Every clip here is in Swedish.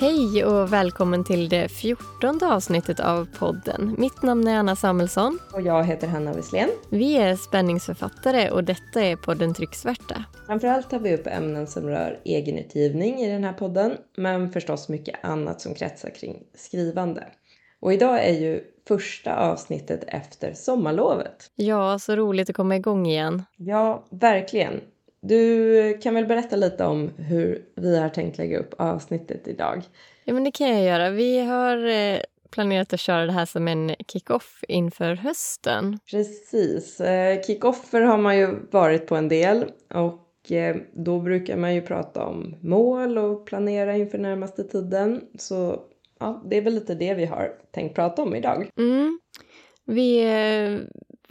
Hej och välkommen till det fjortonde avsnittet av podden. Mitt namn är Anna Samuelsson. Och jag heter Hanna Wesslén. Vi är spänningsförfattare och detta är podden Trycksvärta. Framförallt tar vi upp ämnen som rör egenutgivning i den här podden, men förstås mycket annat som kretsar kring skrivande. Och idag är ju första avsnittet efter sommarlovet. Ja, så roligt att komma igång igen. Ja, verkligen. Du kan väl berätta lite om hur vi har tänkt lägga upp avsnittet idag? Ja, men det kan jag göra. Vi har eh, planerat att köra det här som en kick-off inför hösten. Precis. Eh, kick-offer har man ju varit på en del och eh, då brukar man ju prata om mål och planera inför närmaste tiden. Så ja, det är väl lite det vi har tänkt prata om idag. Mm. Vi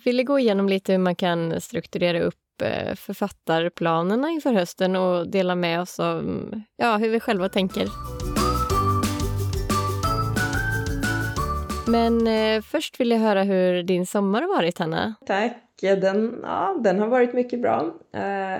ville gå igenom lite hur man kan strukturera upp Eh, författarplanerna inför hösten och dela med oss av ja, hur vi själva tänker. Men eh, först vill jag höra hur din sommar har varit, Hanna. Tack. Den, ja, den har varit mycket bra. Eh,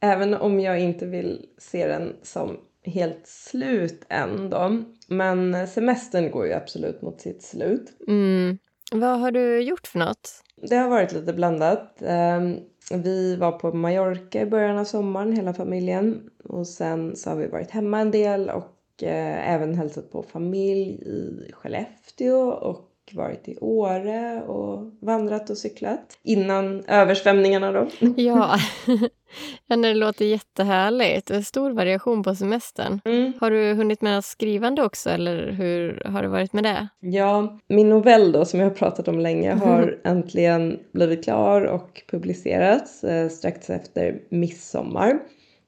även om jag inte vill se den som helt slut än då. Men semestern går ju absolut mot sitt slut. Mm. Vad har du gjort för något? Det har varit lite blandat. Ehm, vi var på Mallorca i början av sommaren, hela familjen. Och sen så har vi varit hemma en del och eh, även hälsat på familj i Skellefteå och varit i Åre och vandrat och cyklat innan översvämningarna då. Ja, ja det låter jättehärligt. Stor variation på semestern. Mm. Har du hunnit med skrivande också eller hur har det varit med det? Ja, min novell då som jag har pratat om länge har äntligen blivit klar och publicerats eh, strax efter midsommar.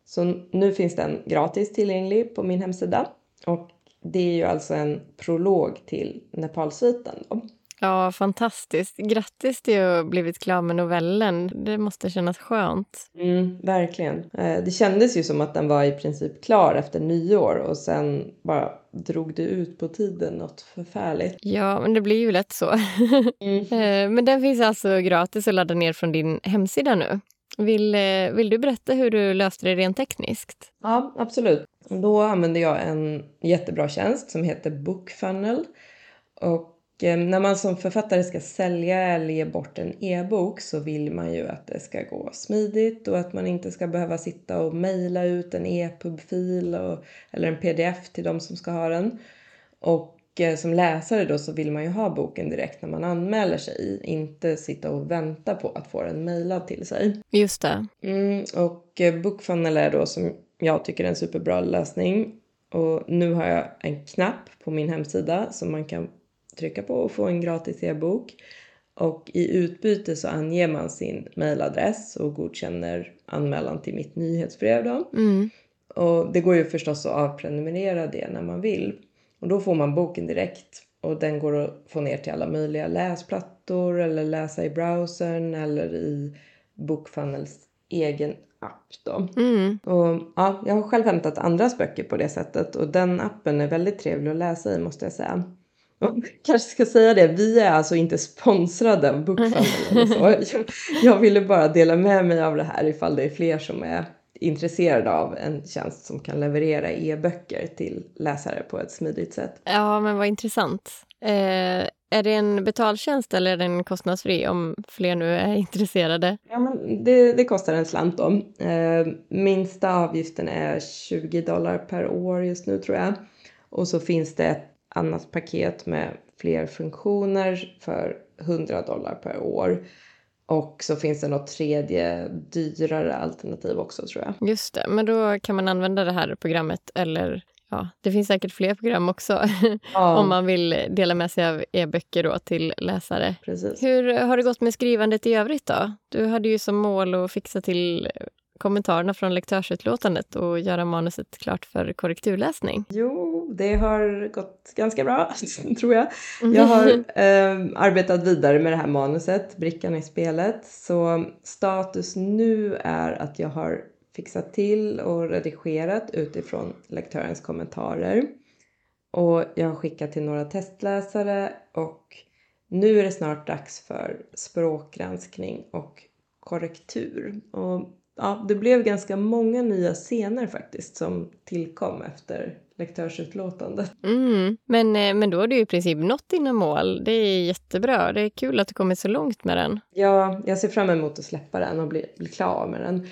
Så nu finns den gratis tillgänglig på min hemsida och det är ju alltså en prolog till Nepalsviten. Ja, fantastiskt. Grattis till att ha blivit klar med novellen. Det måste kännas skönt. Mm, verkligen. Eh, det kändes ju som att den var i princip klar efter nyår och sen bara drog det ut på tiden något förfärligt. Ja, men det blir ju lätt så. Mm. Eh, men den finns alltså gratis att ladda ner från din hemsida nu. Vill, eh, vill du berätta hur du löste det rent tekniskt? Ja, absolut. Då använde jag en jättebra tjänst som heter Bookfunnel. Och när man som författare ska sälja eller ge bort en e-bok så vill man ju att det ska gå smidigt och att man inte ska behöva sitta och mejla ut en e-pub-fil eller en pdf till de som ska ha den. Och eh, som läsare då så vill man ju ha boken direkt när man anmäler sig, inte sitta och vänta på att få den mejlad till sig. Just det. Mm, och eh, Bookfunnel är då som jag tycker är en superbra lösning. Och nu har jag en knapp på min hemsida som man kan trycka på och få en gratis e-bok. Och i utbyte så anger man sin mailadress och godkänner anmälan till mitt nyhetsbrev då. Mm. Och det går ju förstås att avprenumerera det när man vill. Och då får man boken direkt och den går att få ner till alla möjliga läsplattor eller läsa i browsern eller i Bookfunnels egen app då. Mm. Och, ja, jag har själv hämtat andras böcker på det sättet och den appen är väldigt trevlig att läsa i måste jag säga. Kanske ska säga det, vi är alltså inte sponsrade av så. Jag, jag ville bara dela med mig av det här ifall det är fler som är intresserade av en tjänst som kan leverera e-böcker till läsare på ett smidigt sätt. Ja, men vad intressant. Eh, är det en betaltjänst eller är den kostnadsfri om fler nu är intresserade? Ja, men det, det kostar en slant då. Eh, minsta avgiften är 20 dollar per år just nu tror jag. Och så finns det ett annat paket med fler funktioner för 100 dollar per år. Och så finns det något tredje dyrare alternativ också tror jag. Just det, men då kan man använda det här programmet eller ja, det finns säkert fler program också ja. om man vill dela med sig av e-böcker då till läsare. Precis. Hur har det gått med skrivandet i övrigt då? Du hade ju som mål att fixa till kommentarerna från lektörsutlåtandet och göra manuset klart för korrekturläsning? Jo, det har gått ganska bra, tror jag. Jag har eh, arbetat vidare med det här manuset, brickan i spelet. Så status nu är att jag har fixat till och redigerat utifrån lektörens kommentarer. Och jag har skickat till några testläsare och nu är det snart dags för språkgranskning och korrektur. Och ja, det blev ganska många nya scener faktiskt som tillkom efter lektörsutlåtandet. Mm. Men, eh, men då har du i princip nått dina mål. Det är jättebra. Det är kul att du kommit så långt med den. Ja, jag ser fram emot att släppa den och bli, bli klar med den.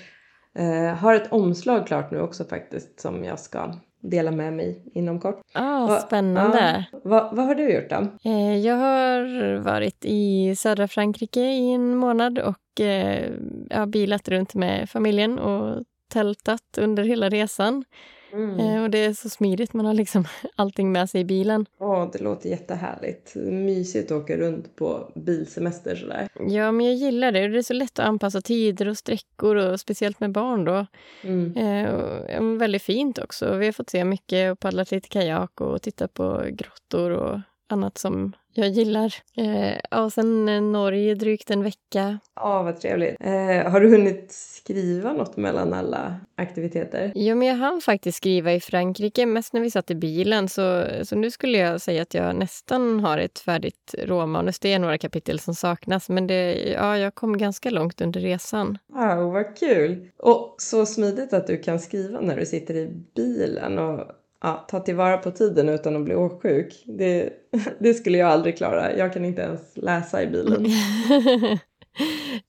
Eh, har ett omslag klart nu också faktiskt som jag ska dela med mig inom kort. Ah, Va, spännande. Ja, vad, vad har du gjort då? Eh, jag har varit i södra Frankrike i en månad och eh, jag bilat runt med familjen och tältat under hela resan. Mm. Eh, och det är så smidigt, man har liksom allting med sig i bilen. Ja, det låter jättehärligt. Mysigt att åka runt på bilsemester sådär. Ja, men jag gillar det. Det är så lätt att anpassa tider och sträckor och speciellt med barn då. Mm. Eh, väldigt fint också. Vi har fått se mycket och paddlat lite kajak och tittat på grottor och annat som jag gillar. Eh, och sen eh, Norge drygt en vecka. Ja, vad trevligt. Eh, har du hunnit skriva något mellan alla aktiviteter? Ja, men jag hann faktiskt skriva i Frankrike, mest när vi satt i bilen. Så, så nu skulle jag säga att jag nästan har ett färdigt råmanus. Det är några kapitel som saknas, men det, ja, jag kom ganska långt under resan. Wow, vad kul! Och så smidigt att du kan skriva när du sitter i bilen. Och ja, ta tillvara på tiden utan att bli åksjuk. Det, det skulle jag aldrig klara. Jag kan inte ens läsa i bilen.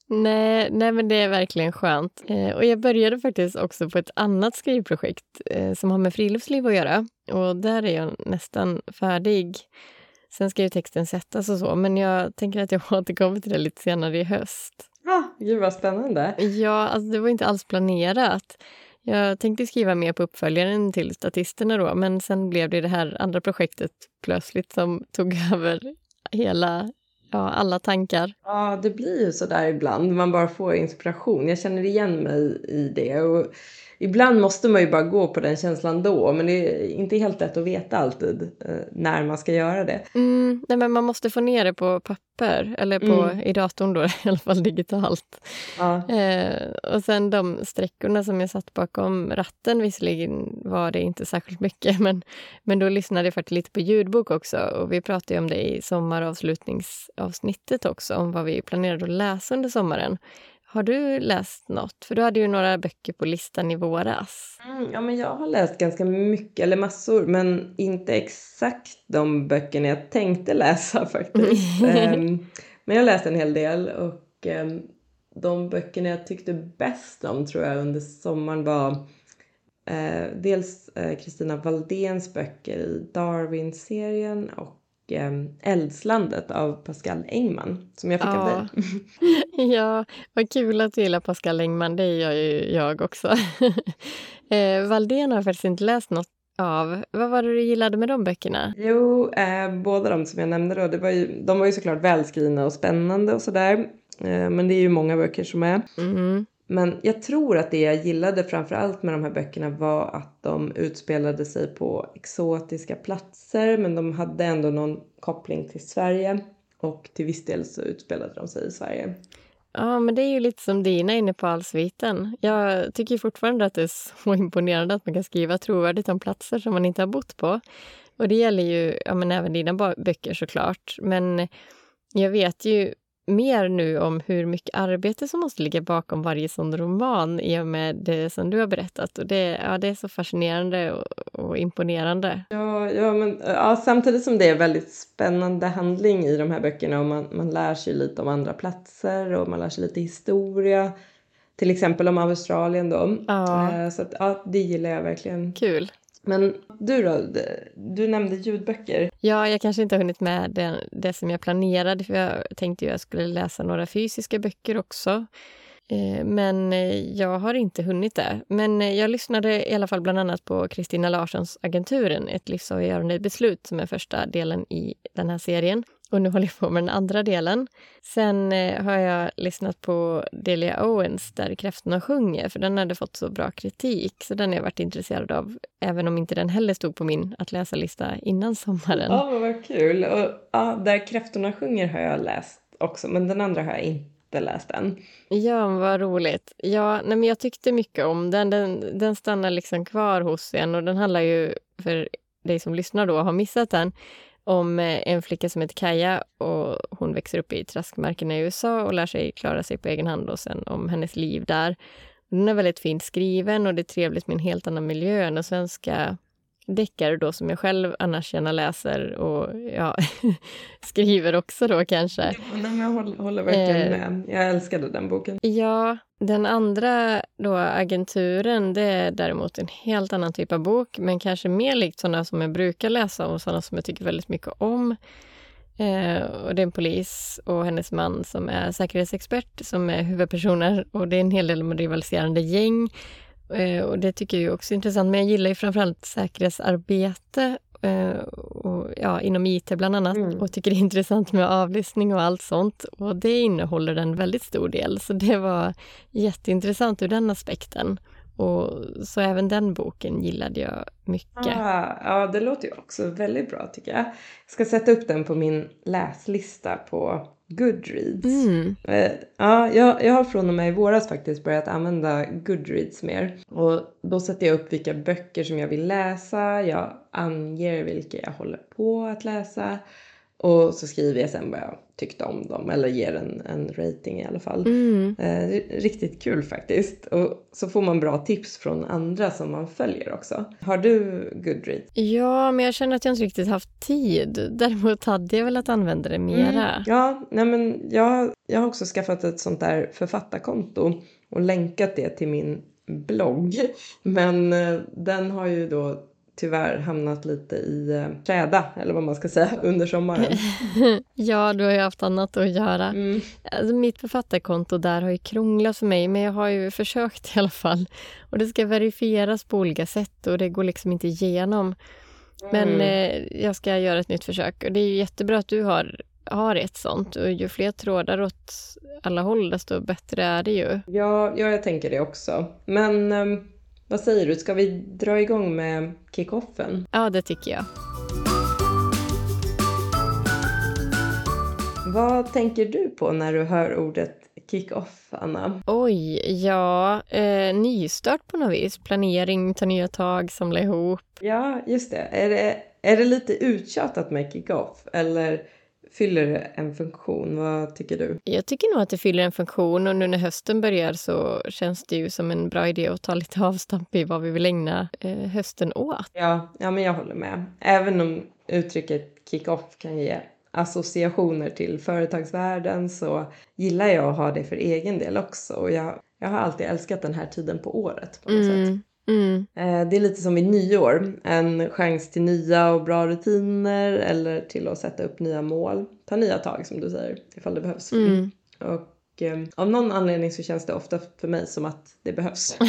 nej, nej, men det är verkligen skönt. Eh, och jag började faktiskt också på ett annat skrivprojekt eh, som har med friluftsliv att göra. Och där är jag nästan färdig. Sen ska ju texten sättas och så, men jag tänker att jag återkommer till det lite senare i höst. Ah, gud vad spännande! Ja, alltså det var inte alls planerat. Jag tänkte skriva mer på uppföljaren till Statisterna då, men sen blev det det här andra projektet plötsligt som tog över hela, ja, alla tankar. Ja, det blir ju så där ibland. Man bara får inspiration. Jag känner igen mig i det. Och ibland måste man ju bara gå på den känslan då, men det är inte helt lätt att veta alltid eh, när man ska göra det. Mm, nej, men man måste få ner det på papper, eller på, mm. i datorn då, i alla fall digitalt. Ja. Eh, och sen de sträckorna som jag satt bakom ratten, visserligen var det inte särskilt mycket, men, men då lyssnade jag faktiskt lite på ljudbok också. Och vi pratade om det i sommaravslutningsavsnittet också, om vad vi planerade att läsa under sommaren. Har du läst något? För du hade ju några böcker på listan i våras. Mm, ja, men jag har läst ganska mycket, eller massor, men inte exakt de böckerna jag tänkte läsa faktiskt. um, men jag läste en hel del och um, de böckerna jag tyckte bäst om tror jag under sommaren var uh, dels eh, Kristina uh, Valdéns böcker i Darwin-serien och eh, Eldslandet av Pascal Engman som jag fick ja. av dig. ja, vad kul att du gillar Pascal Engman. Det gör ju jag också. eh, Valdén har faktiskt inte läst något av. Vad var det du gillade med de böckerna? Jo, eh, båda de som jag nämnde då, det var ju, de var ju såklart välskrivna och spännande och sådär. Eh, men det är ju många böcker som är. Mm. Men jag tror att det jag gillade framförallt med de här böckerna var att de utspelade sig på exotiska platser men de hade ändå någon koppling till Sverige och till viss del så utspelade de sig i Sverige. Ja, men det är ju lite som dina inne på allsviten. Jag tycker fortfarande att det är så imponerande att man kan skriva trovärdigt om platser som man inte har bott på. Och det gäller ju ja, men även dina böcker såklart. Men jag vet ju mer nu om hur mycket arbete som måste ligga bakom varje sån roman i och med det som du har berättat. Och det, ja, det är så fascinerande och, och imponerande. Ja, ja, men, ja, samtidigt som det är väldigt spännande handling i de här böckerna och man, man lär sig lite om andra platser och man lär sig lite historia. Till exempel om Australien då. Ja. Eh, så att, ja, det gillar jag verkligen. Kul. Men du då? Du nämnde ljudböcker. Ja, jag kanske inte har hunnit med det, det som jag planerade för jag tänkte ju att jag skulle läsa några fysiska böcker också. Eh, men eh, jag har inte hunnit det. Men eh, jag lyssnade i alla fall bland annat på Kristina Larssons Agenturen, ett livsavgörande beslut som är första delen i den här serien. Och nu håller jag på med den andra delen. Sen eh, har jag lyssnat på Delia Owens där kräftorna sjunger, för den hade fått så bra kritik. Så den har jag varit intresserad av, även om inte den heller stod på min att läsa-lista innan sommaren. Ja, vad kul. Och, ja, där kräftorna sjunger har jag läst också, men den andra har jag inte läst än. Ja, vad roligt. Ja, nej, men jag tyckte mycket om den. Den, den stannar liksom kvar hos en och den handlar ju, för dig som lyssnar då har missat den, om eh, en flicka som heter Kaja och hon växer upp i traskmarkerna i USA och lär sig klara sig på egen hand och sen om hennes liv där. Den är väldigt fint skriven och det är trevligt med en helt annan miljö än den svenska deckare då som jag själv annars gärna läser och ja, skriver också då kanske. Nej, jag håller, håller verkligen eh, med. Jag älskade den boken. Ja, den andra då, Agenturen, det är däremot en helt annan typ av bok men kanske mer likt sådana som jag brukar läsa och sådana som jag tycker väldigt mycket om. Eh, och det är en polis och hennes man som är säkerhetsexpert som är huvudpersoner och det är en hel del om rivaliserande gäng. Eh, och det tycker jag också är intressant, men jag gillar ju framförallt säkerhetsarbete eh, och, ja, inom IT bland annat mm. och tycker det är intressant med avlyssning och allt sånt. Och det innehåller en väldigt stor del, så det var jätteintressant ur den aspekten. Och så även den boken gillade jag mycket. Ah, ja, det låter ju också väldigt bra tycker jag. Jag ska sätta upp den på min läslista på Goodreads. Mm. Eh, ja, jag, jag har från och med i våras faktiskt börjat använda Goodreads mer. Och då sätter jag upp vilka böcker som jag vill läsa. Jag anger vilka jag håller på att läsa. Och så skriver jag sen vad jag tyckte om dem eller ger en, en rating i alla fall. Mm. Eh, riktigt kul faktiskt. Och så får man bra tips från andra som man följer också. Har du Goodreads? Ja, men jag känner att jag inte riktigt haft tid. Däremot hade jag velat använda det mera. Mm. Ja, nej men jag, jag har också skaffat ett sånt där författarkonto och länkat det till min blogg. Men eh, den har ju då tyvärr hamnat lite i eh, träda, eller vad man ska säga, under sommaren. ja, du har ju haft annat att göra. Mm. Alltså, mitt författarkonto där har ju krånglat för mig, men jag har ju försökt i alla fall. Och det ska verifieras på olika sätt och det går liksom inte igenom. Men mm. eh, jag ska göra ett nytt försök och det är ju jättebra att du har har ett sånt och ju fler trådar åt alla håll desto bättre är det ju. Ja, ja jag tänker det också. Men um vad säger du, ska vi dra igång med kickoffen? Ja, det tycker jag. Vad tänker du på när du hör ordet kick-off, Anna? Oj, ja, eh, nystart på något vis. Planering, ta nya tag, samla ihop. Ja, just det. Är det, är det lite uttjatat med kick-off? Eller fyller det en funktion? Vad tycker du? Jag tycker nog att det fyller en funktion och nu när hösten börjar så känns det ju som en bra idé att ta lite avstamp i vad vi vill ägna eh, hösten åt. Ja, ja, men jag håller med. Även om uttrycket kick-off kan ge associationer till företagsvärlden så gillar jag att ha det för egen del också. Och jag, jag har alltid älskat den här tiden på året på något mm. sätt. Mm. Eh, det är lite som vid nyår, en chans till nya och bra rutiner eller till att sätta upp nya mål. Ta nya tag som du säger, ifall det behövs. Mm. Och eh, av någon anledning så känns det ofta för mig som att det behövs.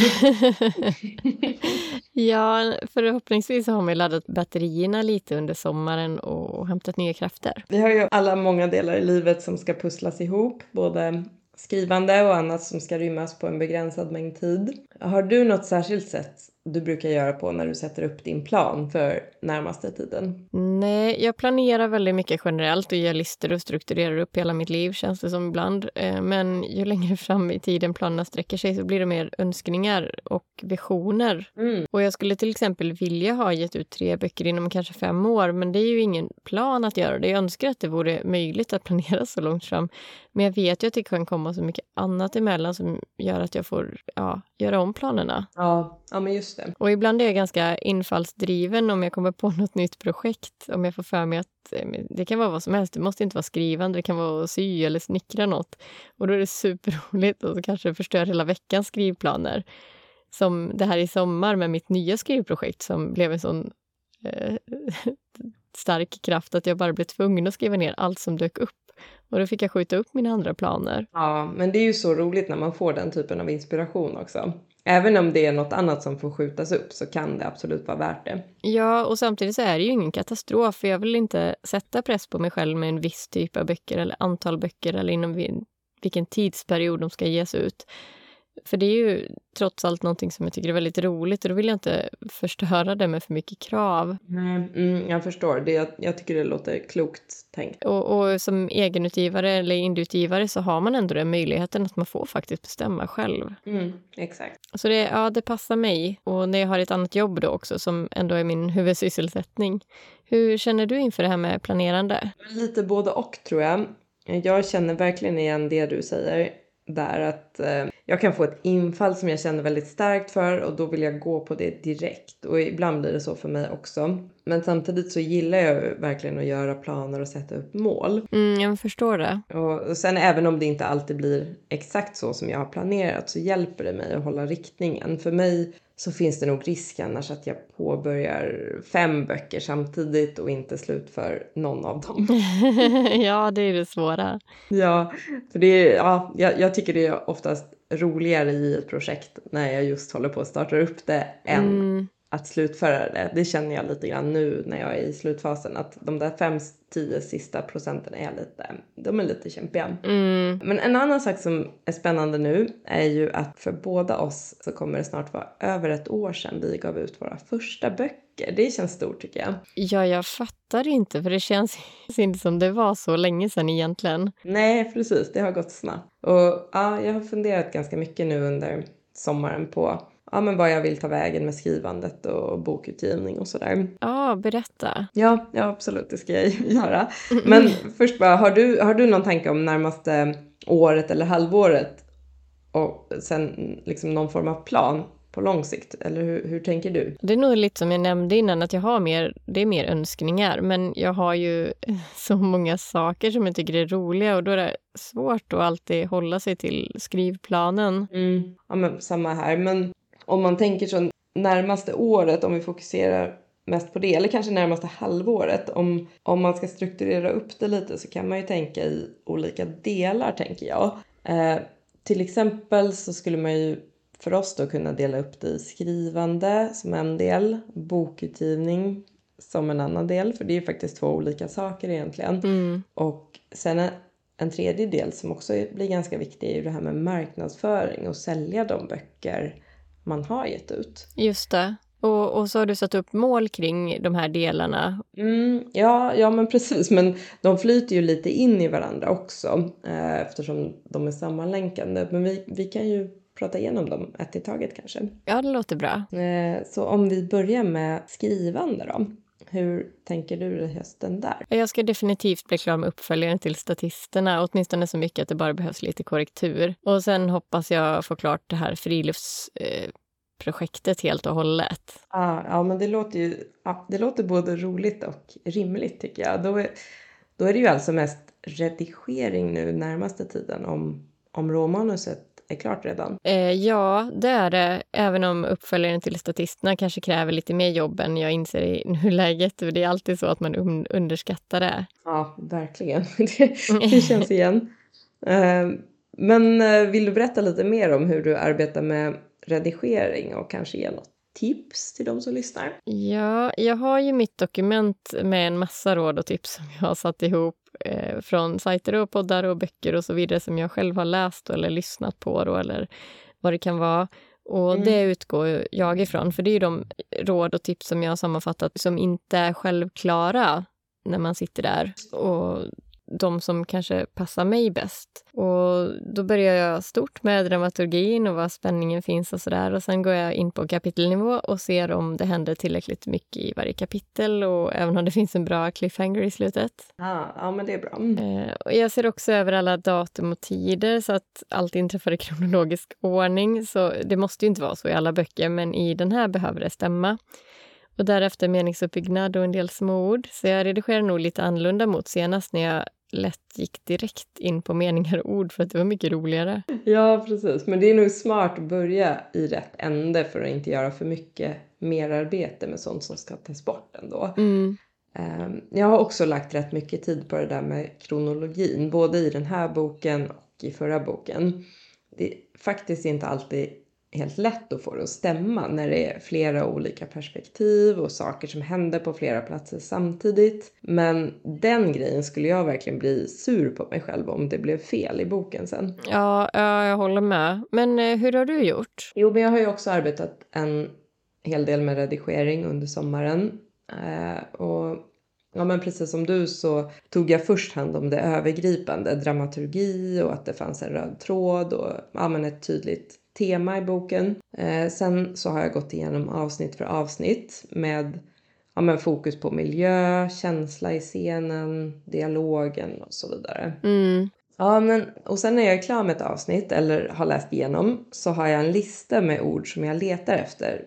ja, förhoppningsvis har man laddat batterierna lite under sommaren och hämtat nya krafter. Vi har ju alla många delar i livet som ska pusslas ihop, både skrivande och annat som ska rymmas på en begränsad mängd tid. Har du något särskilt sätt du brukar göra på när du sätter upp din plan för närmaste tiden? Nej, jag planerar väldigt mycket generellt och gör listor och strukturerar upp hela mitt liv känns det som ibland. Eh, men ju längre fram i tiden planerna sträcker sig så blir det mer önskningar och visioner. Mm. Och jag skulle till exempel vilja ha gett ut tre böcker inom kanske fem år, men det är ju ingen plan att göra det. Jag önskar att det vore möjligt att planera så långt fram. Men jag vet ju att det kan komma så mycket annat emellan som gör att jag får ja, göra om planerna. Ja, ja men just det. Och ibland är jag ganska infallsdriven om jag kommer på något nytt projekt. Om jag får för mig att eh, det kan vara vad som helst. Det måste inte vara skrivande, det kan vara att sy eller snickra något. Och då är det superroligt och så kanske det förstör hela veckans skrivplaner. Som det här i sommar med mitt nya skrivprojekt som blev en sån eh, stark kraft att jag bara blev tvungen att skriva ner allt som dök upp. Och då fick jag skjuta upp mina andra planer. Ja, men det är ju så roligt när man får den typen av inspiration också. Även om det är något annat som får skjutas upp så kan det absolut vara värt det. Ja, och samtidigt så är det ju ingen katastrof. För jag vill inte sätta press på mig själv med en viss typ av böcker eller antal böcker eller inom vilken tidsperiod de ska ges ut. För det är ju trots allt någonting som jag tycker är väldigt roligt och då vill jag inte förstöra det med för mycket krav. Nej, mm, jag förstår. Det, jag, jag tycker det låter klokt tänkt. Och, och som egenutgivare eller indieutgivare så har man ändå den möjligheten att man får faktiskt bestämma själv. Mm, exakt. Så det, ja, det passar mig. Och när jag har ett annat jobb då också som ändå är min huvudsysselsättning. Hur känner du inför det här med planerande? Lite både och tror jag. Jag känner verkligen igen det du säger där att eh, jag kan få ett infall som jag känner väldigt starkt för och då vill jag gå på det direkt. Och ibland blir det så för mig också. Men samtidigt så gillar jag verkligen att göra planer och sätta upp mål. Mm, jag förstår det. Och sen även om det inte alltid blir exakt så som jag har planerat så hjälper det mig att hålla riktningen. För mig så finns det nog risk annars att jag påbörjar fem böcker samtidigt och inte slutför någon av dem. ja, det är det svåra. Ja, för det är, ja, jag, jag, tycker det är oftast roligare i ett projekt när jag just håller på att starta upp det än mm att slutföra det. Det känner jag lite grann nu när jag är i slutfasen att de där fem, tio sista procenten är lite, de är lite kämpiga. Mm. Men en annan sak som är spännande nu är ju att för båda oss så kommer det snart vara över ett år sedan vi gav ut våra första böcker. Det känns stort tycker jag. Ja, jag fattar inte för det känns inte som det var så länge sedan egentligen. Nej, precis. Det har gått snabbt. Och ja, jag har funderat ganska mycket nu under sommaren på ja, men vad jag vill ta vägen med skrivandet och bokutgivning och sådär. Ja, berätta. Ja, ja, absolut, det ska jag göra. Men först bara, har du, har du någon tanke om närmaste året eller halvåret och sen liksom någon form av plan på lång sikt? Eller hur, hur, tänker du? Det är nog lite som jag nämnde innan, att jag har mer, det är mer önskningar, men jag har ju så många saker som jag tycker är roliga och då är det svårt att alltid hålla sig till skrivplanen. Mm. Ja, men samma här. Men om man tänker så närmaste året, om vi fokuserar mest på det, eller kanske närmaste halvåret. Om, om man ska strukturera upp det lite så kan man ju tänka i olika delar, tänker jag. Eh, till exempel så skulle man ju för oss då kunna dela upp det i skrivande som en del, bokutgivning som en annan del, för det är ju faktiskt två olika saker egentligen. Mm. Och sen en, en tredje del som också blir ganska viktig är ju det här med marknadsföring och sälja de böcker man har gett ut. Just det. Och, och så har du satt upp mål kring de här delarna. Mm, ja, ja, men precis. Men de flyter ju lite in i varandra också eh, eftersom de är sammanlänkande. Men vi, vi kan ju prata igenom dem ett i taget kanske. Ja, det låter bra. Eh, så om vi börjar med skrivande då. Hur tänker du hösten där? Jag ska definitivt bli klar med uppföljaren till statisterna, åtminstone så mycket att det bara behövs lite korrektur. Och sen hoppas jag få klart det här friluftsprojektet eh, helt och hållet. Ja, ja, men det låter ju ja, det låter både roligt och rimligt tycker jag. Då är, då är det ju alltså mest redigering nu närmaste tiden om, om råmanuset är klart redan? Eh, ja, det är det. Även om uppföljaren till statisterna kanske kräver lite mer jobb än jag inser i nuläget. Det är alltid så att man un underskattar det. Ja, verkligen. det, det känns igen. Eh, men eh, vill du berätta lite mer om hur du arbetar med redigering och kanske ge något tips till de som lyssnar? Ja, jag har ju mitt dokument med en massa råd och tips som jag har satt ihop eh, från sajter och poddar och böcker och så vidare som jag själv har läst eller lyssnat på då, eller vad det kan vara. Och mm. det utgår jag ifrån, för det är ju de råd och tips som jag har sammanfattat som inte är självklara när man sitter där. Och de som kanske passar mig bäst. Och då börjar jag stort med dramaturgin och var spänningen finns och sådär. Och sen går jag in på kapitelnivå och ser om det händer tillräckligt mycket i varje kapitel och även om det finns en bra cliffhanger i slutet. Ah, ja, men det är bra. Eh, och jag ser också över alla datum och tider så att allt inträffar i kronologisk ordning. Så det måste ju inte vara så i alla böcker, men i den här behöver det stämma och därefter meningsuppbyggnad och en del småord. Så jag redigerar nog lite annorlunda mot senast när jag lätt gick direkt in på meningar och ord för att det var mycket roligare. Ja, precis. Men det är nog smart att börja i rätt ände för att inte göra för mycket merarbete med sånt som ska tas bort ändå. Mm. Ehm, jag har också lagt rätt mycket tid på det där med kronologin, både i den här boken och i förra boken. Det är faktiskt inte alltid helt lätt att få det att stämma när det är flera olika perspektiv och saker som händer på flera platser samtidigt. Men den grejen skulle jag verkligen bli sur på mig själv om det blev fel i boken sen. Ja, ja jag håller med. Men eh, hur har du gjort? Jo, men jag har ju också arbetat en hel del med redigering under sommaren. Eh, och Ja men precis som du så tog jag först hand om det övergripande, dramaturgi och att det fanns en röd tråd och ja, men ett tydligt tema i boken. Eh, sen så har jag gått igenom avsnitt för avsnitt med ja, men fokus på miljö, känsla i scenen, dialogen och så vidare. Mm. Ja, men och sen när jag är klar med ett avsnitt eller har läst igenom så har jag en lista med ord som jag letar efter.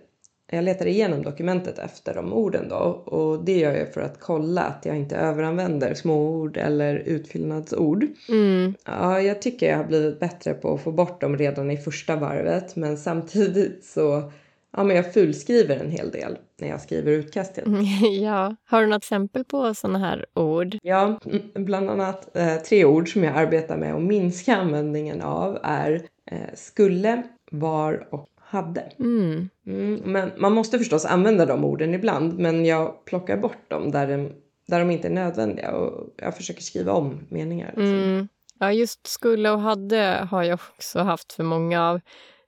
Jag letar igenom dokumentet efter de orden då och det gör jag för att kolla att jag inte överanvänder småord eller utfyllnadsord. Mm. Ja, jag tycker jag har blivit bättre på att få bort dem redan i första varvet men samtidigt så ja, men jag fulskriver en hel del när jag skriver utkast till. ja. Har du något exempel på sådana här ord? Ja, mm, bland annat eh, tre ord som jag arbetar med att minska användningen av är eh, skulle, var och hade. Mm. Mm, men man måste förstås använda de orden ibland men jag plockar bort dem där de, där de inte är nödvändiga och jag försöker skriva om meningar. Liksom. Mm. Ja, just skulle och hade har jag också haft för många av.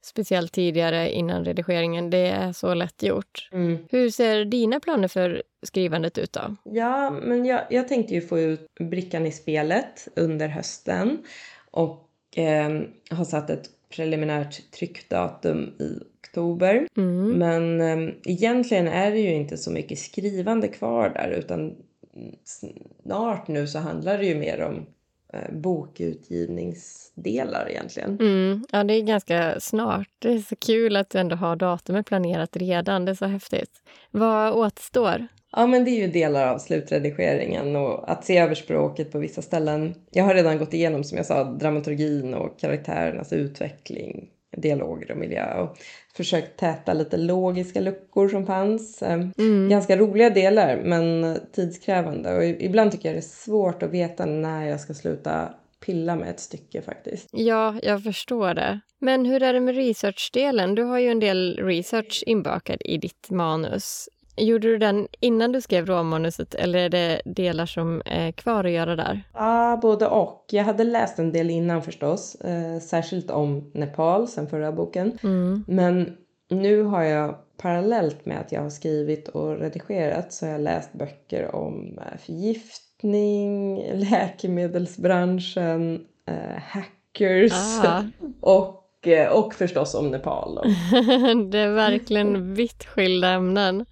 Speciellt tidigare innan redigeringen. Det är så lätt gjort. Mm. Hur ser dina planer för skrivandet ut då? Ja, men jag, jag tänkte ju få ut brickan i spelet under hösten och eh, har satt ett preliminärt tryckdatum i oktober. Mm. Men eh, egentligen är det ju inte så mycket skrivande kvar där utan snart nu så handlar det ju mer om eh, bokutgivningsdelar egentligen. Mm. Ja, det är ganska snart. Det är så kul att du ändå har datumet planerat redan. Det är så häftigt. Vad återstår? Ja, men det är ju delar av slutredigeringen och att se över språket på vissa ställen. Jag har redan gått igenom, som jag sa, dramaturgin och karaktärernas utveckling, dialoger och miljö och försökt täta lite logiska luckor som fanns. Eh, Mm. Ganska roliga delar, men tidskrävande och ibland tycker jag det är svårt att veta när jag ska sluta pilla med ett stycke faktiskt. Ja, jag förstår det. Men hur är det med researchdelen? Du har ju en del research inbakad i ditt manus. Gjorde du den innan du skrev råmanuset eller är det delar som är kvar att göra där? Ja, både och. Jag hade läst en del innan förstås, eh, särskilt om Nepal sen förra boken. Mm. Men nu har jag parallellt med att jag har skrivit och redigerat så har jag läst böcker om eh, förgiftning, läkemedelsbranschen, eh, hackers Ah. och, eh, och förstås om Nepal. Det är verkligen vitt skilda ämnen.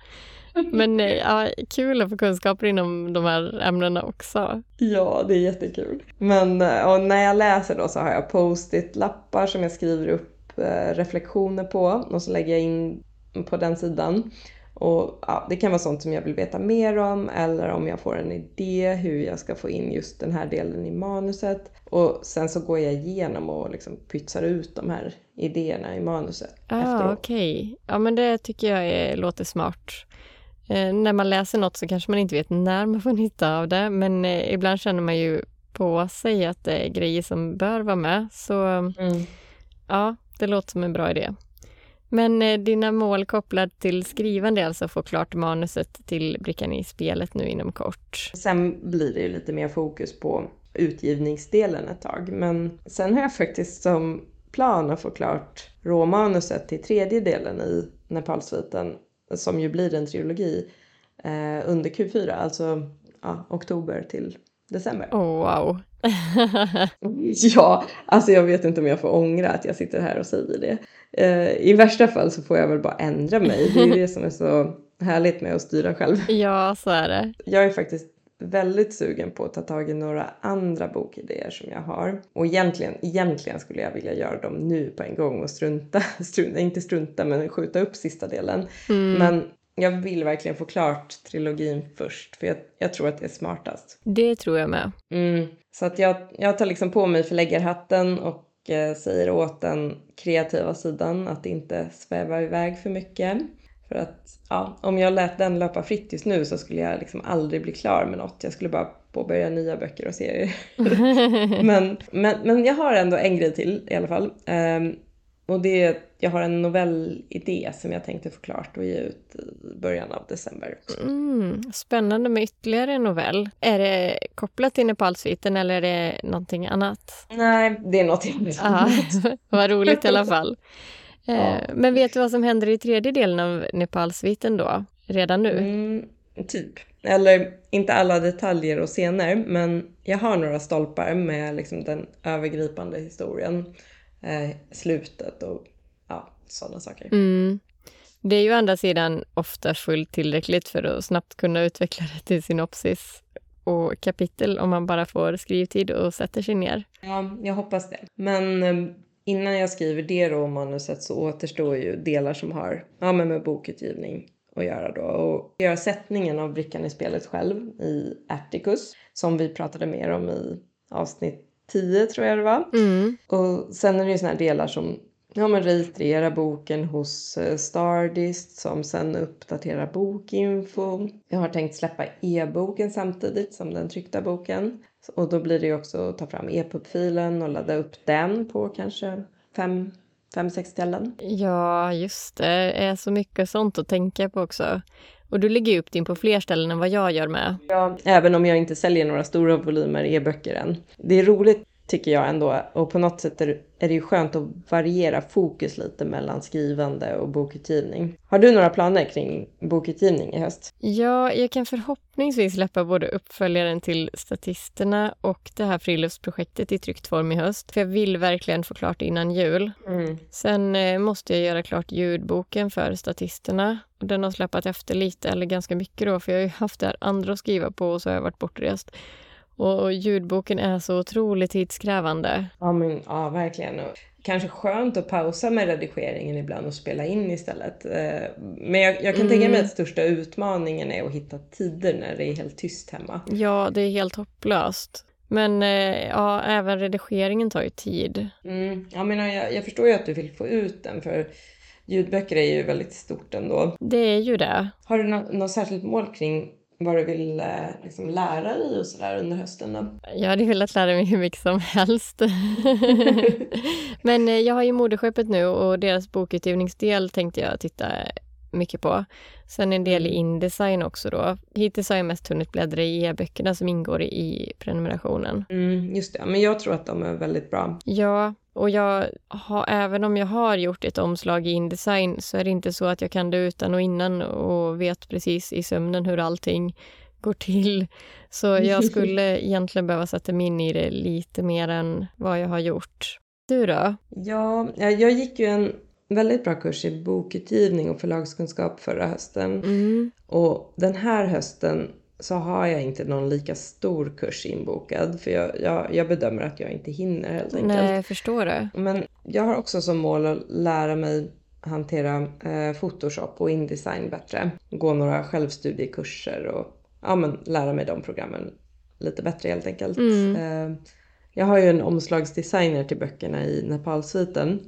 Men eh, ja, kul att få kunskaper inom de här ämnena också. Ja, det är jättekul. Men eh, och när jag läser då så har jag post-it-lappar som jag skriver upp eh, reflektioner på och så lägger jag in på den sidan. Och ja, Det kan vara sånt som jag vill veta mer om eller om jag får en idé hur jag ska få in just den här delen i manuset. Och sen så går jag igenom och liksom pytsar ut de här idéerna i manuset Ah, okej. Ja, men det tycker jag är, låter smart. Eh, när man läser något så kanske man inte vet när man får nytta av det, men eh, ibland känner man ju på sig att det är grejer som bör vara med. Så Mm. ja, det låter som en bra idé. Men eh, dina mål kopplat till skrivande är alltså att få klart manuset till brickan i spelet nu inom kort. Sen blir det ju lite mer fokus på utgivningsdelen ett tag. Men sen har jag faktiskt som plan att få klart råmanuset till tredje delen i Nepalsviten, som ju blir en trilogi, eh, under Q4, alltså ja, oktober till december. Oh, wow. Ja, alltså jag vet inte om jag får ångra att jag sitter här och säger det. Eh, I värsta fall så får jag väl bara ändra mig. Det är ju det som är så härligt med att styra själv. ja, så är det. Jag är faktiskt väldigt sugen på att ta tag i några andra bokidéer som jag har. Och egentligen, egentligen skulle jag vilja göra dem nu på en gång och strunta, strunta inte strunta men skjuta upp sista delen. Mm. Men jag vill verkligen få klart trilogin först för jag, jag tror att det är smartast. Det tror jag med. Mm. Så att jag, jag tar liksom på mig förläggarhatten och eh, säger åt den kreativa sidan att inte sväva iväg för mycket. För att ja, om jag lät den löpa fritt just nu så skulle jag liksom aldrig bli klar med något. Jag skulle bara påbörja nya böcker och serier. men, men, men jag har ändå en grej till i alla fall. Ehm, och det är jag har en novellidé som jag tänkte få klart och ge ut i början av december. Mm, spännande med ytterligare en novell. Är det kopplat till Nepalsviten eller är det någonting annat? Nej, det är något Ja, vad roligt i alla fall. Ja. Eh, Men vet du vad som händer i tredje delen av Nepalsviten då? Redan nu? Mm, typ. Eller inte alla detaljer och scener, men jag har några stolpar med liksom den övergripande historien, eh, slutet och ja, sådana saker. Mm. Det är ju å andra sidan ofta fullt tillräckligt för att snabbt kunna utveckla det till synopsis. och kapitel om man bara får skrivtid och sätter sig ner. Ja, jag hoppas det. Men eh, innan jag skriver det då manuset så återstår ju delar som har ja, men med bokutgivning att göra då. Och göra sättningen av brickan i spelet själv i Atticus som vi pratade mer om i avsnitt 10 tror jag det var. Mm. Och sen är det ju såna här delar som ja, men registrera boken hos eh, Stardist som sen uppdaterar bokinfo. Jag har tänkt släppa e-boken samtidigt som den tryckta boken. Och då blir det också att ta fram e-pub-filen och ladda upp den på kanske fem, fem sex ställen. Ja, just det. Det är så mycket sånt att tänka på också. Och du lägger upp din på fler ställen än vad jag gör med. Ja, även om jag inte säljer några stora volymer e-böcker än. Det är roligt tycker jag ändå. Och på något sätt är det ju skönt att variera fokus lite mellan skrivande och bokutgivning. Har du några planer kring bokutgivning i höst? Ja, jag kan förhoppningsvis släppa både uppföljaren till Statisterna och det här friluftsprojektet i tryckt form i höst. För jag vill verkligen få klart innan jul. Mm. Sen eh, måste jag göra klart ljudboken för Statisterna. Och den har släpat efter lite, eller ganska mycket då, för jag har ju haft det här andra att skriva på och så har jag varit bortrest. Och ljudboken är så otroligt tidskrävande. Ja, men, ja verkligen. Och kanske skönt att pausa med redigeringen ibland och spela in istället. Eh, Men jag, jag kan tänka mig att största utmaningen är att hitta tider när det är helt tyst hemma. Ja, det är helt hopplöst. Men eh, ja, även redigeringen tar ju tid. Mm. Ja, men jag, jag förstår ju att du vill få ut den för ljudböcker är ju väldigt stort ändå. Det är ju det. Har du nå- något särskilt mål kring vad du vill eh, liksom lära dig och sådär under hösten då? Jag hade velat lära mig hur mycket som helst. Men eh, jag har ju Moderskeppet nu och deras bokutgivningsdel tänkte jag titta mycket på. Sen en del i Indesign också då. Hittills har jag mest hunnit bläddra i e-böckerna som ingår i prenumerationen. Mm, just det, men jag tror att de är väldigt bra. Ja, och jag har, även om jag har gjort ett omslag i Indesign så är det inte så att jag kan det utan och innan och vet precis i sömnen hur allting går till. Så jag skulle egentligen behöva sätta mig in i det lite mer än vad jag har gjort. Du då? Ja, jag gick ju en väldigt bra kurs i bokutgivning och förlagskunskap förra hösten. Mm. Och den här hösten så har jag inte någon lika stor kurs inbokad för jag, jag, jag bedömer att jag inte hinner helt enkelt. Nej, jag förstår det. Men jag har också som mål att lära mig hantera eh, Photoshop och Indesign bättre. Gå några självstudiekurser och ja, men, lära mig de programmen lite bättre helt enkelt. Mm. Eh, jag har ju en omslagsdesigner till böckerna i Nepalsviten.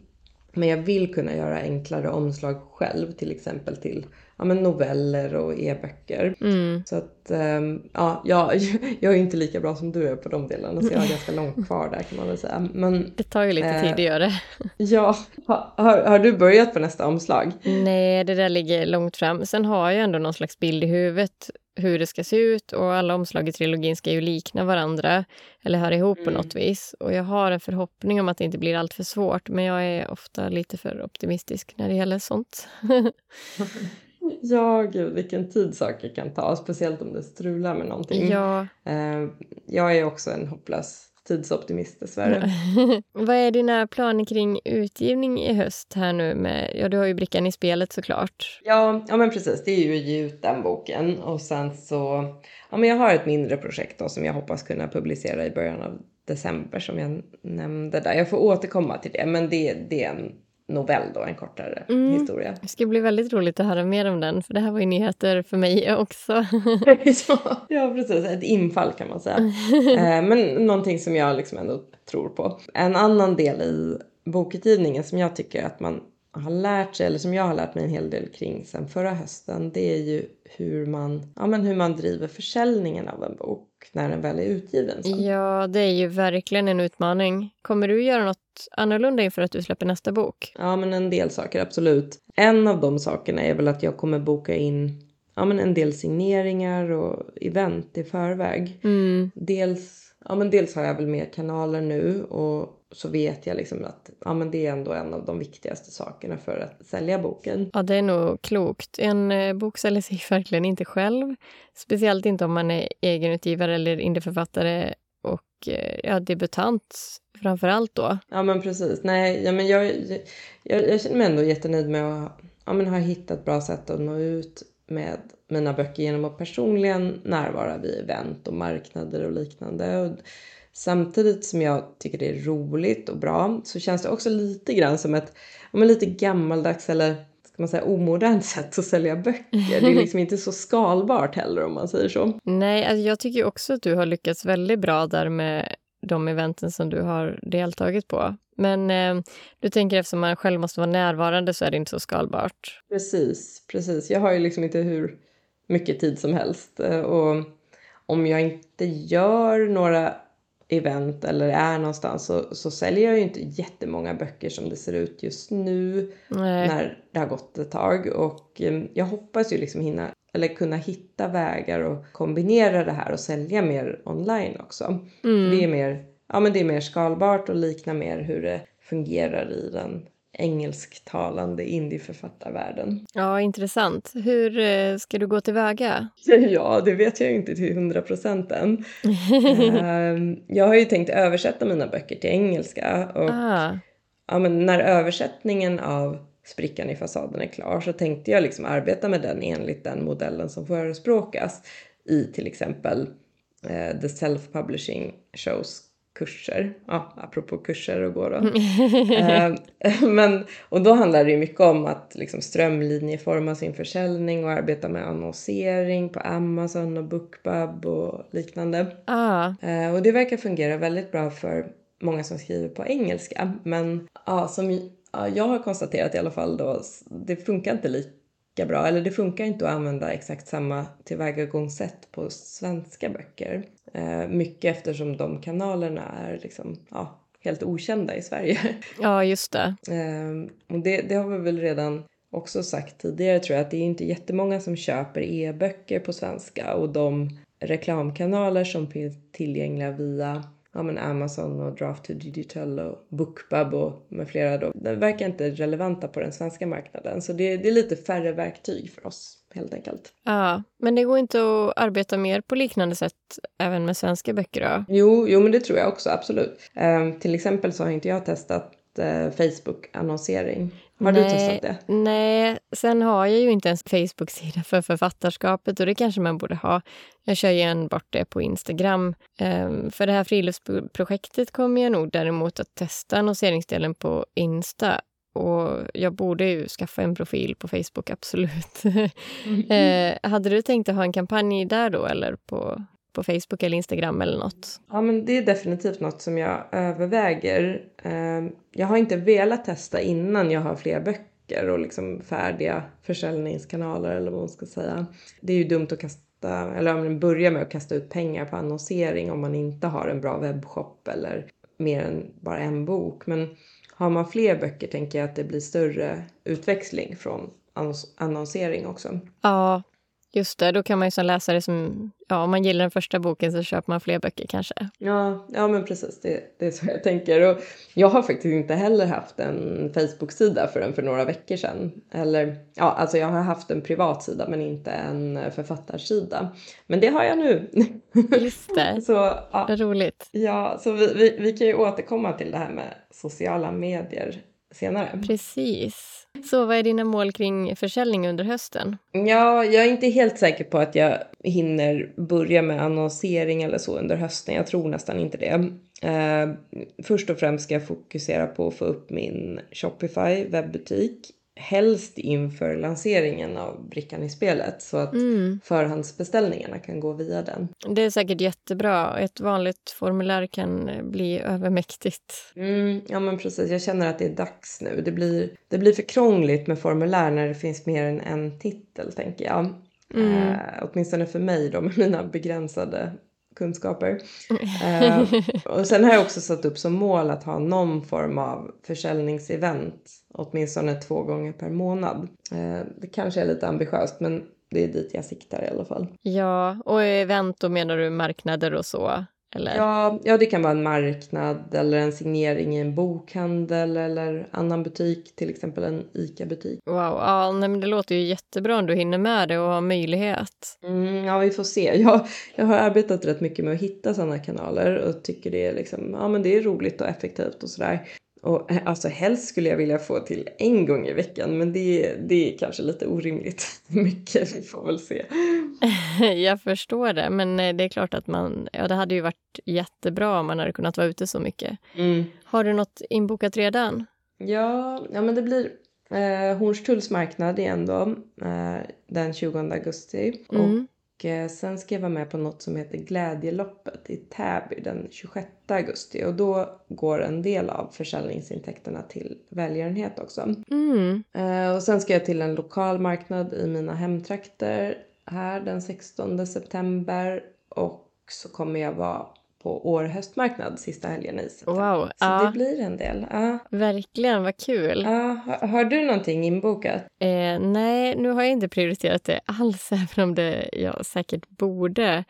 Men jag vill kunna göra enklare omslag själv, till exempel till ja, men noveller och e-böcker. Mm. Så att ehm, ja, jag, jag är inte lika bra som du är på de delarna så jag har ganska långt kvar där kan man väl säga. Men Det tar ju lite Eh. tid att göra det. ja, ha- har, har du börjat på nästa omslag? Nej, det där ligger långt fram. Sen har jag ändå någon slags bild i huvudet hur det ska se ut och alla omslag i trilogin ska ju likna varandra eller höra ihop på Mm. något vis. Och jag har en förhoppning om att det inte blir allt för svårt, men jag är ofta lite för optimistisk när det gäller sånt. Ja, gud vilken tid saker kan ta, speciellt om det strular med någonting. ja. Eh, jag är också en hopplös tidsoptimist dessvärre. Vad är dina planer kring utgivning i höst här nu med, ja du har ju brickan i spelet såklart. Ja, ja men precis. Det är ju att ge ut den boken och sen så, ja men jag har ett mindre projekt då som jag hoppas kunna publicera i början av december som jag nämnde där. Jag får återkomma till det, men det, det är en novell då, en kortare Mm. historia. Det ska bli väldigt roligt att höra mer om den, för det här var ju nyheter för mig också. ja, precis. Ett infall kan man säga. eh, men någonting som jag liksom ändå tror på. En annan del i bokutgivningen som jag tycker att man har lärt sig, eller som jag har lärt mig en hel del kring sen förra hösten, det är ju hur man, ja, men hur man driver försäljningen av en bok när den väl är utgiven. Sen. Ja, det är ju verkligen en utmaning. Kommer du göra något annorlunda inför att du släpper nästa bok? Ja, men en del saker, absolut. En av de sakerna är väl att jag kommer boka in ja, men en del signeringar och event i förväg. Mm. Dels, ja, men dels har jag väl mer kanaler nu och så vet jag liksom att ja, men det är ändå en av de viktigaste sakerna för att sälja boken. Ja, det är nog klokt. En eh, bok säljer sig verkligen inte själv. Speciellt inte om man är egenutgivare eller indieförfattare och eh, ja, debutant framför allt då. Ja men precis. Nej, ja, men jag, jag, jag känner mig ändå jättenöjd med att ja, men ha hittat bra sätt att nå ut med mina böcker genom att personligen närvara vid event och marknader och liknande. Och samtidigt som jag tycker det är roligt och bra så känns det också lite grann som ett men lite gammaldags eller ska man säga omodernt sätt att sälja böcker. Det är liksom inte så skalbart heller om man säger så. Nej, alltså jag tycker också att du har lyckats väldigt bra där med de eventen som du har deltagit på. Men eh, du tänker eftersom man själv måste vara närvarande så är det inte så skalbart. Precis, precis. Jag har ju liksom inte hur mycket tid som helst. Eh, och om jag inte gör några event eller är någonstans så, så säljer jag ju inte jättemånga böcker som det ser ut just nu Nej. när det har gått ett tag. Och eh, jag hoppas ju liksom hinna eller kunna hitta vägar och kombinera det här och sälja mer online också. Mm. Det är mer ja, men det är mer skalbart och liknar mer hur det fungerar i den engelsktalande indieförfattarvärlden. Ja, intressant. Hur eh, ska du gå tillväga? Ja, det vet jag inte till hundra procent än. Ehm, jag har ju tänkt översätta mina böcker till engelska och ah. ja, men när översättningen av Sprickan i fasaden är klar så tänkte jag liksom arbeta med den enligt den modellen som förespråkas i till exempel uh, the self-publishing shows kurser, ja, apropå kurser och gå då. eh, men, och då handlar det ju mycket om att liksom strömlinjeforma sin försäljning och arbeta med annonsering på Amazon och Bookbub och liknande. Ah. Eh, och det verkar fungera väldigt bra för många som skriver på engelska. Men ja, som ja, jag har konstaterat i alla fall då, det funkar inte lika bra, eller det funkar inte att använda exakt samma tillvägagångssätt på svenska böcker. Eh, mycket eftersom de kanalerna är liksom, ja, helt okända i Sverige. Ja, just det. Eh, och det, det har vi väl redan också sagt tidigare tror jag att det är inte jättemånga som köper e-böcker på svenska och de reklamkanaler som finns tillgängliga via ja, men Amazon och Draft to Digital och Bookbub och med flera då. De verkar inte relevanta på den svenska marknaden så det, det är lite färre verktyg för oss helt enkelt. Ja, men det går inte att arbeta mer på liknande sätt även med svenska böcker då? Jo, jo men det tror jag också absolut. Um, till exempel så har inte jag testat uh, Facebook-annonsering. Har nej, du testat det? Nej, sen har jag ju inte ens Facebook-sida för författarskapet och det kanske man borde ha. Jag kör ju enbart det på Instagram. Um, för det här friluftsprojektet kommer jag nog däremot att testa annonseringsdelen på Insta. Och jag borde ju skaffa en profil på Facebook, absolut. Mm. eh, hade du tänkt att ha en kampanj där då eller på på Facebook eller Instagram eller något? Ja, men det är definitivt något som jag överväger. Ehm, jag har inte velat testa innan jag har fler böcker och liksom färdiga försäljningskanaler eller vad man ska säga. Det är ju dumt att kasta, eller börja med att kasta ut pengar på annonsering om man inte har en bra webbshop eller mer än bara en bok. Men har man fler böcker tänker jag att det blir större utväxling från annonsering också. Ja, Just det, då kan man ju som läsa det som... Ja, om man gillar den första boken så köper man fler böcker kanske. Ja, ja men precis. Det, det är så jag tänker. Och jag har faktiskt inte heller haft en Facebook-sida förrän för några veckor sedan. Eller, ja, alltså jag har haft en privat sida men inte en författarsida. Men det har jag nu. Just det. så, ja. Roligt. Ja, så vi, vi, vi kan ju återkomma till det här med sociala medier senare. Precis. Så vad är dina mål kring försäljning under hösten? Ja, jag är inte helt säker på att jag hinner börja med annonsering eller så under hösten. Jag tror nästan inte det. Uh, först och främst ska jag fokusera på att få upp min Shopify webbutik helst inför lanseringen av brickan i spelet så att mm. förhandsbeställningarna kan gå via den. Det är säkert jättebra. Ett vanligt formulär kan bli övermäktigt. Mm, ja, men precis. Jag känner att det är dags nu. Det blir, det blir för krångligt med formulär när det finns mer än en titel, tänker jag. Mm. Eh, åtminstone för mig då, med mina begränsade kunskaper. eh, och sen har jag också satt upp som mål att ha någon form av försäljningsevent åtminstone två gånger per månad. Eh, det kanske är lite ambitiöst men det är dit jag siktar i alla fall. Ja, och event då menar du marknader och så? Eller? Ja, ja, det kan vara en marknad eller en signering i en bokhandel eller annan butik, till exempel en ICA-butik. Wow, ja, nej, men det låter ju jättebra om du hinner med det och har möjlighet. Mm, ja, vi får se. Jag, jag har arbetat rätt mycket med att hitta sådana kanaler och tycker det är, liksom, ja, men det är roligt och effektivt och sådär. Och eh, alltså helst skulle jag vilja få till en gång i veckan men det, det är kanske lite orimligt mycket. Vi får väl se. jag förstår det, men eh, det är klart att man... Ja, det hade ju varit jättebra om man hade kunnat vara ute så mycket. Mm. Har du något inbokat redan? Ja, ja men det blir eh, Hornstulls marknad igen då, eh, den 20 augusti. Mm. Och sen ska jag vara med på något som heter Glädjeloppet i Täby den 26 augusti. Och då går en del av försäljningsintäkterna till välgörenhet också. Mm. Eh, och sen ska jag till en lokal marknad i mina hemtrakter här den 16 september. Och så kommer jag vara på Åre höstmarknad sista helgen i september. Wow, Så ja, det blir en del. Ja. verkligen. Vad kul. Ja, har, har du någonting inbokat? Eh, nej, nu har jag inte prioriterat det alls, även om det jag säkert borde.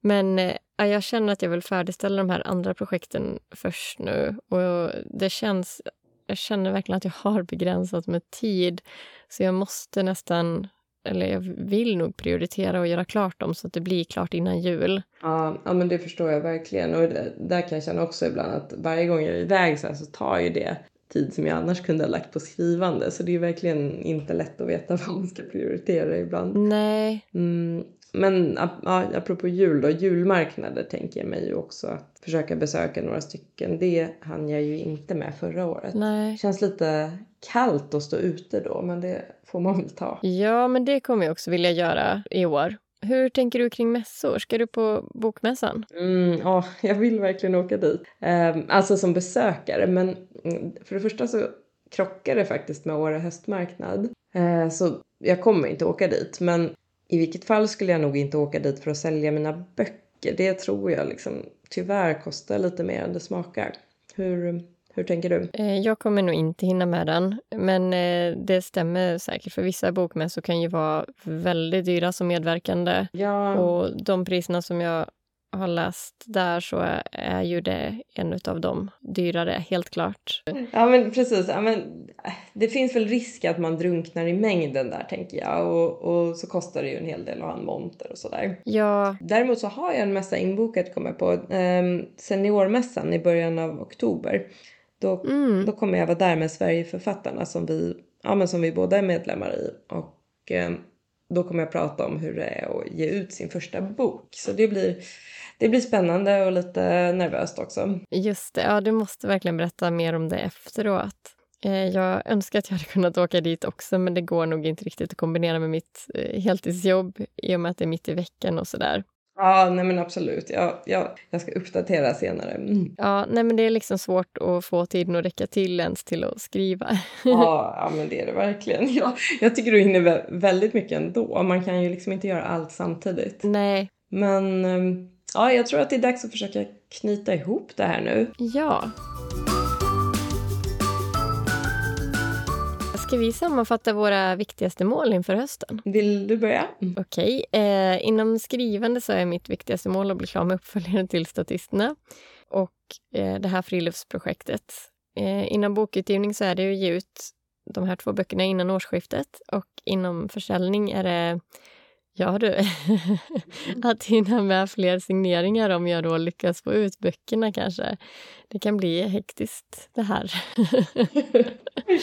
Men eh, ja, jag känner att jag vill färdigställa de här andra projekten först nu. Och det känns... Jag känner verkligen att jag har begränsat med tid. Så jag måste nästan... Eller jag vill nog prioritera och göra klart dem så att det blir klart innan jul. Ja, ja men det förstår jag verkligen. Och det, där kan jag känna också ibland att varje gång jag är iväg så, här så tar ju det tid som jag annars kunde ha lagt på skrivande. Så det är verkligen inte lätt att veta vad man ska prioritera ibland. Nej, Mm, men ja, apropå jul då, julmarknader tänker jag mig också att försöka besöka några stycken. Det hann jag ju inte med förra året. nej. Känns lite kallt att stå ute då, men det får man väl ta. Ja, men det kommer jag också vilja göra i år. Hur tänker du kring mässor? Ska du på bokmässan? Mm, ja, jag vill verkligen åka dit. Ehm, alltså som besökare, men mm, för det första så krockar det faktiskt med Åre höstmarknad. Eh, så jag kommer inte åka dit, men i vilket fall skulle jag nog inte åka dit för att sälja mina böcker. Det tror jag liksom tyvärr kostar lite mer än det smakar. Hur, hur tänker du? Eh, Jag kommer nog inte hinna med den, men eh, det stämmer säkert. För vissa bokmässor kan ju vara väldigt dyra som medverkande. Ja, Och de priserna som jag har läst där så är, ju det en av de dyrare, helt klart. ja men precis. Ja, men, äh, det finns väl risk att man drunknar i mängden där tänker jag. Och, och så kostar det ju en hel del att ha en monter och sådär. Ja, Däremot så har jag en mässa inbokat kommer på. Um, seniormässan i början av oktober. Då, mm, då kommer jag vara där med Sverigeförfattarna som vi, ja, men som vi båda är medlemmar i. Och ehm, då kommer jag prata om hur det är att ge ut sin första bok. Så det blir, det blir spännande och lite nervöst också. just det. Ja, du måste verkligen berätta mer om det efteråt. Eh, Jag önskar att jag hade kunnat åka dit också, men det går nog inte riktigt att kombinera med mitt eh, heltidsjobb i och med att det är mitt i veckan och sådär. Ja, nej men absolut. Jag, jag, jag ska uppdatera senare. Mm. Ja, nej men det är liksom svårt att få tiden att räcka till ens till att skriva. Ja, ja, men det är det verkligen. Ja, jag tycker du hinner vä- väldigt mycket ändå. Man kan ju liksom inte göra allt samtidigt. Nej, Men ehm, ja, jag tror att det är dags att försöka knyta ihop det här nu. ja. Ska vi sammanfatta våra viktigaste mål inför hösten? Vill du börja? Okej. Eh, inom skrivande så är mitt viktigaste mål att bli klar med uppföljaren till Statisterna och eh, det här friluftsprojektet. Eh, inom bokutgivning så är det att ge ut de här två böckerna innan årsskiftet och inom försäljning är det Ja du, att hinna med fler signeringar om jag då lyckas få ut böckerna kanske. Det kan bli hektiskt det här.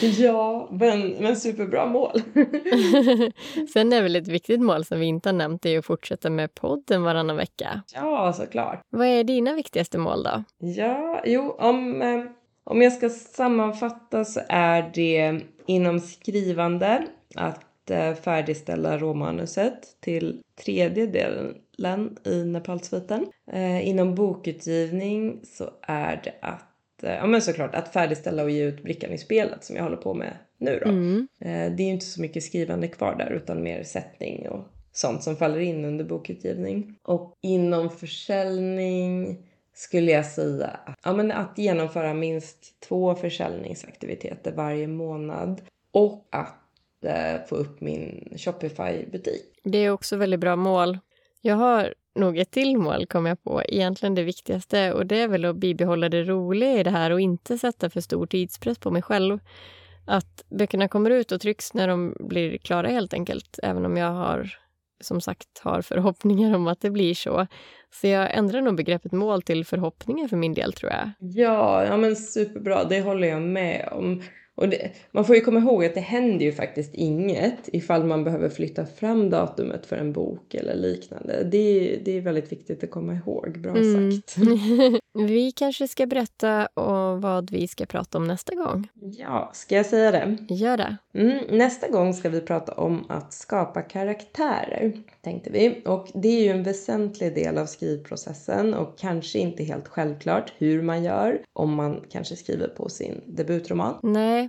ja, men, men superbra mål. Sen är väl ett viktigt mål som vi inte har nämnt är att fortsätta med podden varannan vecka. ja, såklart. Vad är dina viktigaste mål då? Ja, jo, om, eh, om jag ska sammanfatta så är det inom skrivande att eh, färdigställa råmanuset till tredje delen i Nepalsviten. Eh, inom bokutgivning så är det att, eh, ja men såklart, att färdigställa och ge ut Brickan i spelet som jag håller på med nu då. Mm. Det är ju inte så mycket skrivande kvar där utan mer sättning och sånt som faller in under bokutgivning. Och inom försäljning skulle jag säga att, ja, men att genomföra minst två försäljningsaktiviteter varje månad och att få upp min Shopify-butik. Det är också väldigt bra mål. Jag har nog ett till mål, kom jag på. Egentligen det viktigaste och det är väl att bibehålla det roliga i det här och inte sätta för stor tidspress på mig själv. Att böckerna kommer ut och trycks när de blir klara helt enkelt, även om jag har som sagt har förhoppningar om att det blir så. Så jag ändrar nog begreppet mål till förhoppningar för min del tror jag. Ja, ja men superbra. Det håller jag med om. Och det, man får ju komma ihåg att det händer ju faktiskt inget ifall man behöver flytta fram datumet för en bok eller liknande. Det, det är väldigt viktigt att komma ihåg. Bra mm. sagt. vi kanske ska berätta om vad vi ska prata om nästa gång. Ja, ska jag säga det? Gör det. Mm, nästa gång ska vi prata om att skapa karaktärer, tänkte vi. Och det är ju en väsentlig del av skrivprocessen och kanske inte helt självklart hur man gör om man kanske skriver på sin debutroman.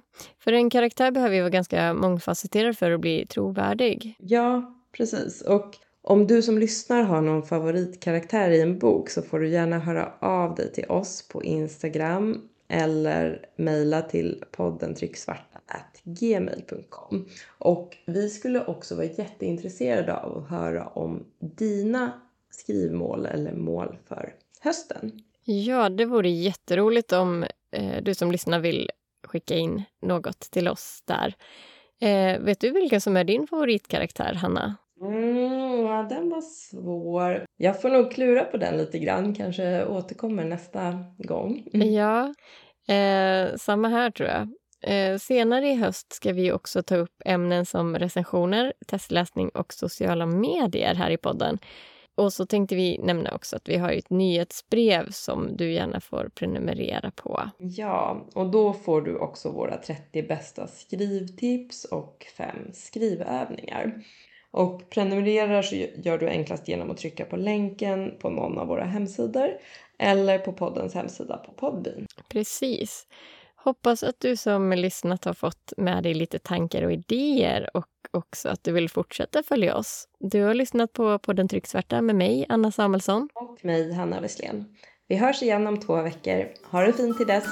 Nej, för en karaktär behöver ju vara ganska mångfacetterad för att bli trovärdig. Ja, precis. Och om du som lyssnar har någon favoritkaraktär i en bok så får du gärna höra av dig till oss på Instagram eller mejla till podden trycksvarta.gmail.com. Och vi skulle också vara jätteintresserade av att höra om dina skrivmål eller mål för hösten. Ja, det vore jätteroligt om eh, du som lyssnar vill skicka in något till oss där. Eh, vet du vilken som är din favoritkaraktär, Hanna? Mm, ja, den var svår. Jag får nog klura på den lite grann, kanske återkommer nästa gång. Ja, eh, samma här tror jag. Eh, senare i höst ska vi också ta upp ämnen som recensioner, testläsning och sociala medier här i podden. Och så tänkte vi nämna också att vi har ett nyhetsbrev som du gärna får prenumerera på. Ja, och då får du också våra 30 bästa skrivtips och fem skrivövningar. Och prenumererar så gör du enklast genom att trycka på länken på någon av våra hemsidor eller på poddens hemsida på Podbean. Precis. Hoppas att du som lyssnat har fått med dig lite tankar och idéer och också att du vill fortsätta följa oss. Du har lyssnat på podden Trycksvärta med mig, Anna Samuelsson. Och mig, Hanna Wesslén. Vi hörs igen om två veckor. Ha det fint till dess!